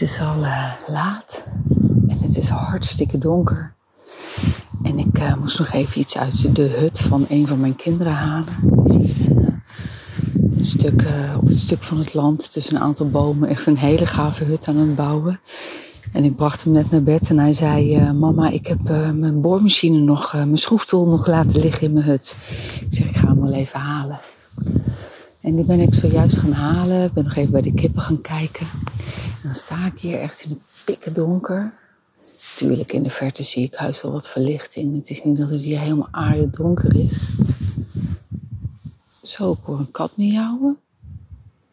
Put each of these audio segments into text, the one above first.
is al uh, laat en het is hartstikke donker. En ik uh, moest nog even iets uit de hut van een van mijn kinderen halen. Is hier in, een stuk, op het stuk van het land tussen een aantal bomen. Echt een hele gave hut aan het bouwen. En ik bracht hem net naar bed en hij zei: Mama, ik heb mijn boormachine nog, mijn schroeftool nog laten liggen in mijn hut. Ik zeg: Ik ga hem wel even halen. En die ben ik zojuist gaan halen. Ik ben nog even bij de kippen gaan kijken. Dan sta ik hier echt in het pikken donker. Tuurlijk, in de verte zie ik huis wel wat verlichting. Het is niet dat het hier helemaal aardig is. Zo, ik hoor een kat miauwen.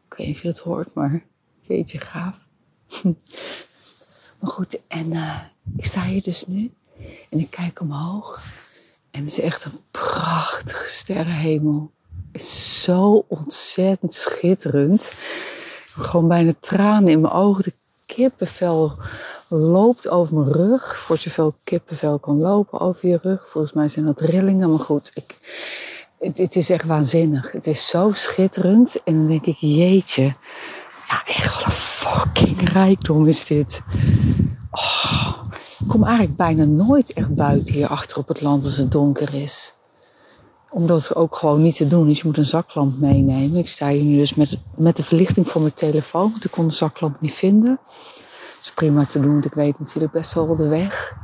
Ik weet niet of je dat hoort, maar een beetje gaaf. Maar goed, en uh, ik sta hier dus nu en ik kijk omhoog. En het is echt een prachtige sterrenhemel. Het is zo ontzettend schitterend. Gewoon bijna tranen in mijn ogen. De kippenvel loopt over mijn rug. Voor zoveel kippenvel kan lopen over je rug. Volgens mij zijn dat rillingen. Maar goed, ik, het, het is echt waanzinnig. Het is zo schitterend. En dan denk ik, jeetje. Ja, echt wat een fucking rijkdom is dit. Oh, ik kom eigenlijk bijna nooit echt buiten hier achter op het land als het donker is. Omdat het ook gewoon niet te doen is. Je moet een zaklamp meenemen. Ik sta hier nu dus met, met de verlichting van mijn telefoon. Want ik kon de zaklamp niet vinden. Dat is prima te doen, want ik weet natuurlijk best wel de weg.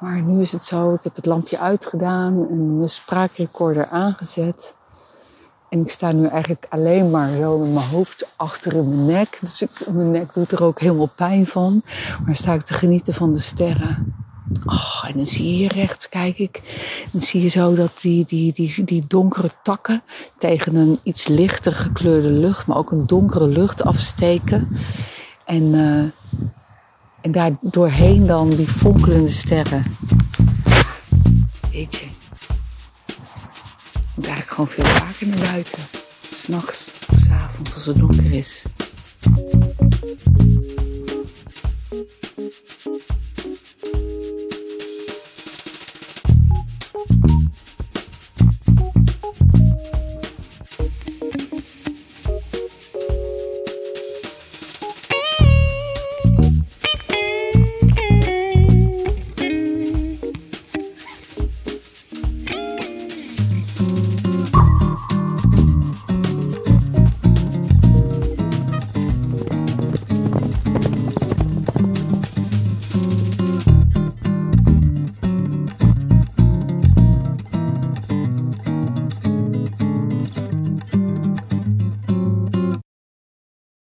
Maar nu is het zo, ik heb het lampje uitgedaan en de spraakrecorder aangezet. En ik sta nu eigenlijk alleen maar zo met mijn hoofd achter in mijn nek. Dus ik, mijn nek doet er ook helemaal pijn van. Maar sta ik te genieten van de sterren. Oh, en dan zie je hier rechts, kijk ik. Dan zie je zo dat die, die, die, die donkere takken tegen een iets lichter gekleurde lucht, maar ook een donkere lucht afsteken. En, uh, en daar doorheen dan die fonkelende sterren. Weet je moet eigenlijk gewoon veel vaker naar buiten. S'nachts of s'avonds als het donker is.